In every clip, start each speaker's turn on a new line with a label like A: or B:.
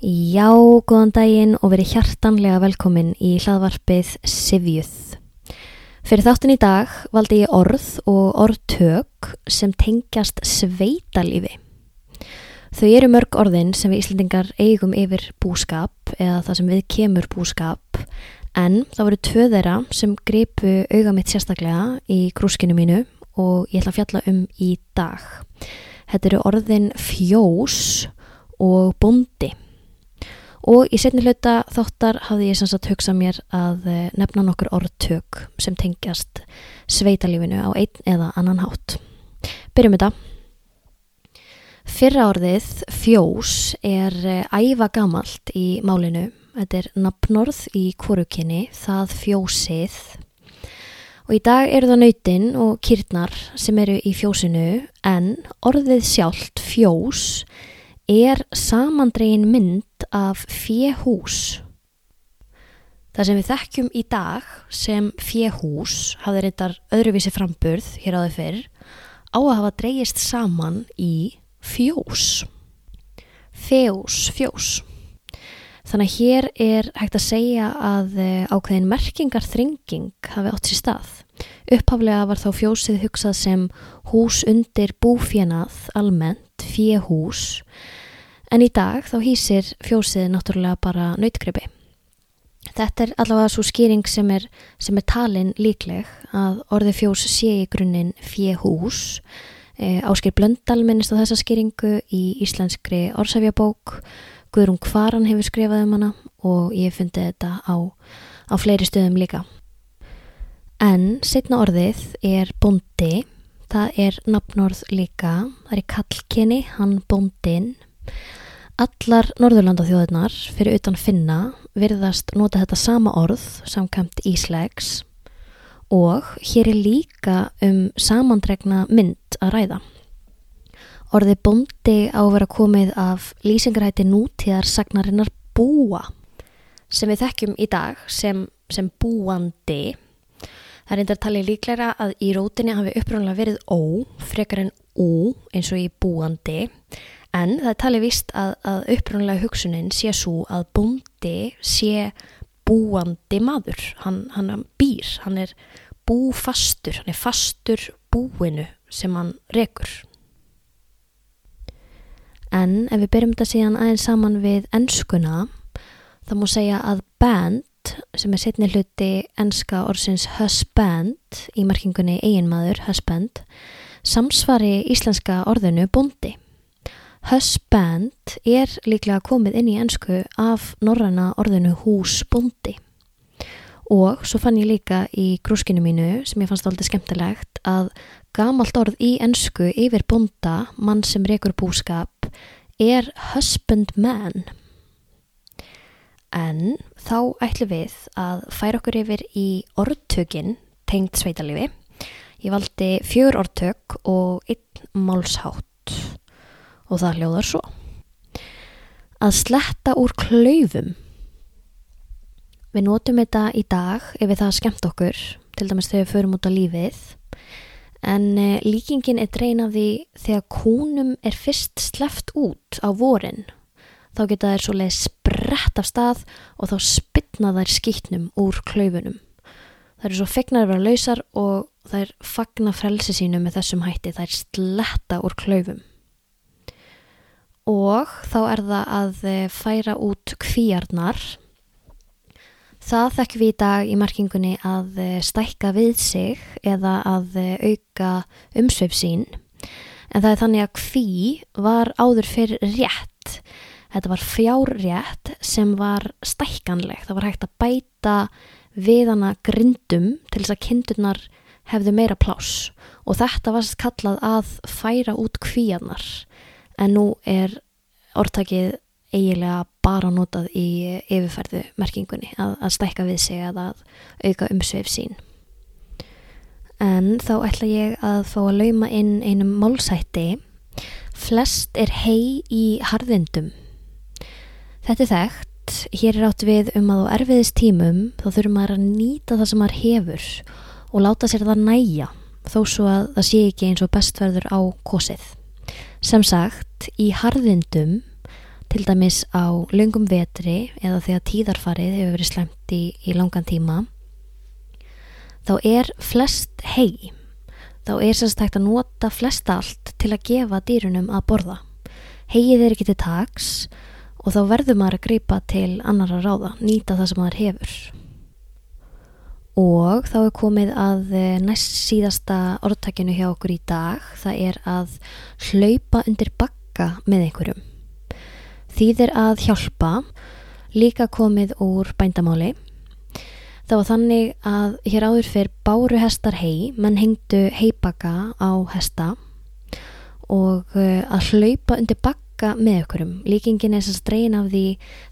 A: Já, góðan daginn og verið hjartanlega velkomin í hlaðvarpið Sivjuð. Fyrir þáttin í dag valdi ég orð og orðtök sem tengjast sveitalífi. Þau eru mörg orðin sem við Íslandingar eigum yfir búskap eða það sem við kemur búskap en það voru tvö þeirra sem gripu auga mitt sérstaklega í krúskinu mínu og ég ætla að fjalla um í dag. Þetta eru orðin fjós og bondi. Og í setni hluta þáttar hafði ég sem sagt hugsað mér að eh, nefna nokkur orðtök sem tengjast sveitalífinu á einn eða annan hátt. Byrjum þetta. Fyrra orðið fjós er eh, æfa gamalt í málinu. Þetta er nafnorð í kvorukinni, það fjósið. Og í dag eru það nautin og kýrnar sem eru í fjósinu en orðið sjálft fjós er samandregin mynd af fjehús. Það sem við þekkjum í dag sem fjehús hafði reyndar öðruvísi framburð hér áður fyrr á að hafa dreyist saman í fjós. Fjós, fjós. Þannig að hér er hægt að segja að eh, ákveðin merkingarþringing hafi átt sér stað. Upphaflega var þá fjósið hugsað sem hús undir búfjenað almennt, fjehús, en í dag þá hýsir fjósið náttúrulega bara nautgripi. Þetta er allavega svo skýring sem er, sem er talin líkleg að orði fjós sé í grunninn fjehús. E, Áskir Blöndal minnist á þessa skýringu í íslenskri orsafjabók Guðrún Kvaran hefur skrifað um hana og ég fundi þetta á, á fleiri stöðum líka. En setna orðið er bondi, það er nafnorð líka, það er í kallkynni, hann bondin. Allar Norðurlanda þjóðunar fyrir utan finna virðast nota þetta sama orð samkvæmt íslegs og hér er líka um samandregna mynd að ræða. Orði bondi á að vera komið af lýsingaræti nútíðar sagnarinnar búa sem við þekkjum í dag sem, sem búandi. Það er einnig að tala líklæra að í rótinni hafi uppröðanlega verið ó frekar en ú eins og í búandi en það er talið vist að, að uppröðanlega hugsunin sé svo að bondi sé búandi maður. Hann, hann býr, hann er búfastur, hann er fastur búinu sem hann rekur. En ef við byrjum þetta síðan aðeins saman við ennskuna, þá múi segja að band, sem er setni hluti ennska orðsins husband í markingunni eiginmaður, husband, samsvari íslenska orðinu bondi. Husband er líklega komið inn í ennsku af norræna orðinu húsbondi. Og svo fann ég líka í grúskinu mínu, sem ég fannst aldrei skemmtilegt, að gamalt orð í ennsku yfir bonda, mann sem rekur búskap, er husbandman. En þá ætlum við að færa okkur yfir í orðtökin tengt sveitalífi. Ég valdi fjör orðtök og einn málshátt og það hljóðar svo. Að sletta úr klaufum. Við notum þetta í dag ef við það skemmt okkur, til dæmis þegar við förum út á lífið. En eh, líkingin er drein af því þegar kúnum er fyrst sleft út á vorin. Þá geta þær svo leið sprett af stað og þá spytna þær skýtnum úr klaufunum. Það eru svo fegnar að vera lausar og þær fagna frelsi sínu með þessum hætti. Þær sletta úr klaufum. Og þá er það að eh, færa út kvíarnar Það þekkjum við í dag í markingunni að eh, stækka við sig eða að eh, auka umsveif sín. En það er þannig að kví var áður fyrir rétt. Þetta var fjárrétt sem var stækkanleg. Það var hægt að bæta við hana grindum til þess að kindurnar hefðu meira pláss. Og þetta var kallað að færa út kvíarnar. En nú er orðtakið eiginlega bara notað í yfirferðu merkingunni að, að stækka við sig að, að auka umsveif sín. En þá ætla ég að fá að lauma inn einum málsætti. Flest er hei í harðindum. Þetta er þekkt. Hér er átt við um að á erfiðist tímum þá þurfum maður að nýta það sem maður hefur og láta sér það næja þó svo að það sé ekki eins og bestverður á kosið. Sem sagt, í harðindum til dæmis á löngum vetri eða þegar tíðarfarið hefur verið slemt í, í langan tíma þá er flest hei þá er sérst hægt að nota flest allt til að gefa dýrunum að borða. Heið er ekki til taks og þá verður maður að greipa til annar að ráða, nýta það sem maður hefur og þá er komið að eh, næst síðasta orðtakinu hjá okkur í dag. Það er að hlaupa undir bakka með einhverjum. Þýðir að hjálpa. Líka komið úr bændamáli. Það var þannig að hér áður fyrr báru hestar hei menn hengdu heibaka á hesta. Og eh, að hlaupa undir bakka með einhverjum líkingin er þess að streina af því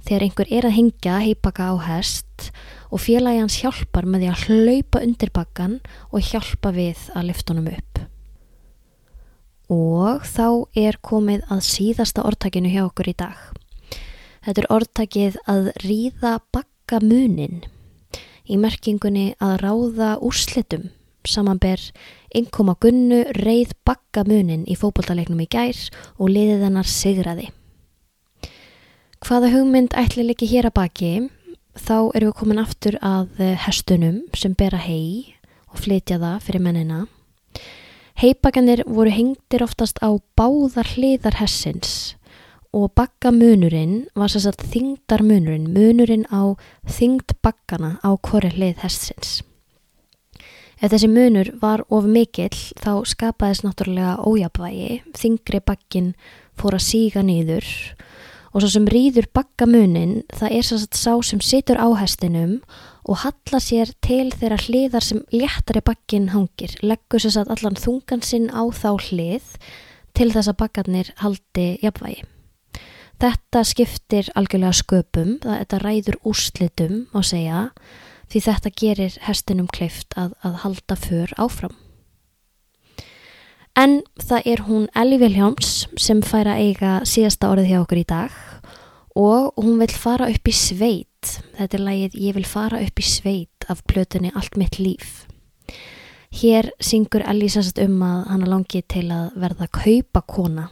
A: þegar einhver er að hengja heibaka á hest og félagi hans hjálpar með því að hlaupa undir bakkan og hjálpa við að lifta honum upp. Og þá er komið að síðasta orðtakinu hjá okkur í dag. Þetta er orðtakið að ríða bakkamunin í merkingunni að ráða úrslitum samanber innkoma gunnu reið bakkamunin í fókbóltalegnum í gær og liðið hennar sigraði. Hvaða hugmynd ætli líki hér að baki þá erum við komin aftur að eh, hestunum sem bera hei og flytja það fyrir mennina. Heibaganir voru hengtir oftast á báðar hliðar hessins og bakkamunurinn var þess að þingdar munurinn, á þingd bakkana á korri hlið hessins. Ef þessi munur var of mikill þá skapaðist náttúrulega ójabvægi, þingri bakkin fór að síga nýður og svo sem rýður bakkamunin það er svo sá sem situr á hestinum og hallar sér til þeirra hliðar sem léttari bakkin hangir, leggur svo að allan þungan sinn á þá hlið til þess að bakkarnir haldi jafnvægi. Þetta skiptir algjörlega sköpum, þetta ræður úrslitum á segja því þetta gerir hestinum kleift að, að halda för áfram. En það er hún Elli Viljáms sem fær að eiga síðasta orðið hjá okkur í dag og hún vil fara upp í sveit. Þetta er lagið Ég vil fara upp í sveit af plötunni Allt mitt líf. Hér syngur Elli sérst um að hann langi til að verða kaupakona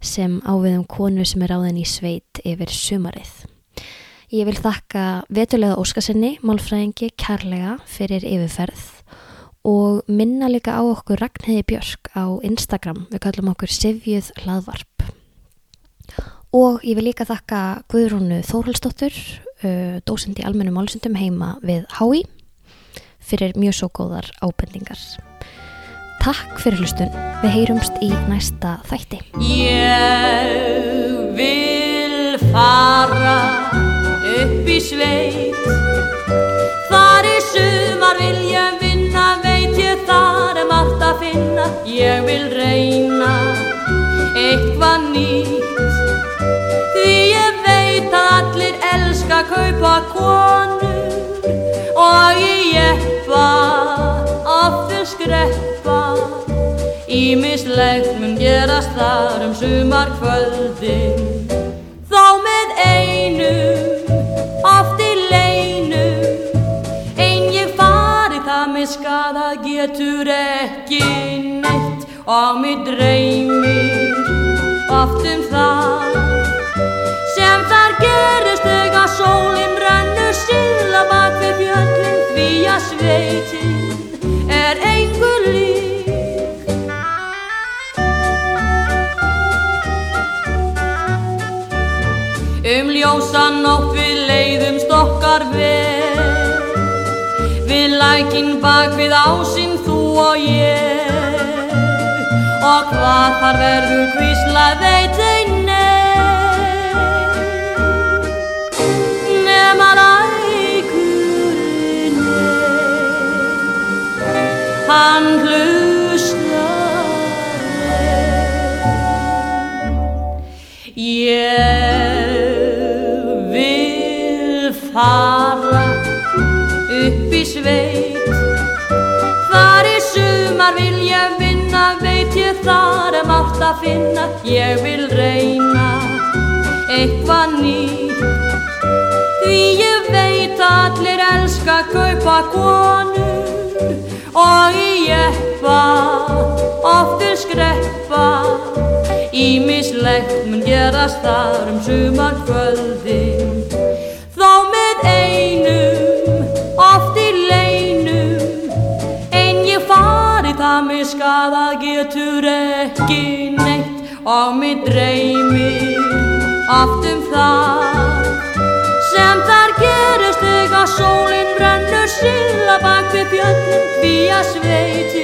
A: sem áviðum konu sem er áðin í sveit yfir sumarið. Ég vil þakka vetulega Óskarsenni, málfræðingi, kærlega fyrir yfirferð og minna líka á okkur Ragnhildi Björk á Instagram, við kallum okkur Sivjuð hlaðvarp. Og ég vil líka þakka Guðrúnu Þórhaldsdóttur, uh, dósend í almennum álsundum heima við Hái, fyrir mjög svo góðar ábendingar. Takk fyrir hlustun, við heyrumst í næsta þætti.
B: Ég vil fara sveit, þar í sumar vil ég vinna við þar er margt að finna. Ég vil reyna eitthvað nýtt. Því ég veit að allir elska kaupa konur Og ég jeppa, aftur skreppa. Ímislegt mun gerast þar um sumar kvöldin getur ekki neitt og mér dreymir oft um það sem þar gerist þegar sólinn rennur síðla bak við fjöllin því að sveitin er einhver lík. Um ljósan nótt Við lækin bak við ásinn þú og ég. Og hvað þar verður kvísla veit ein nei. Nefna lækurinn Hann hlustar að finna ég vil reyna eitthvað nýtt. Því ég veit allir elska kaupa konur og ég jeppa oftur skreppa. Ímislegt mun gerast þar um sumar mig skadað getur ekki neitt Og mig dreymir oft um það Sem þar gerist þegar sólinn brennur síla bak við björnum Því að öll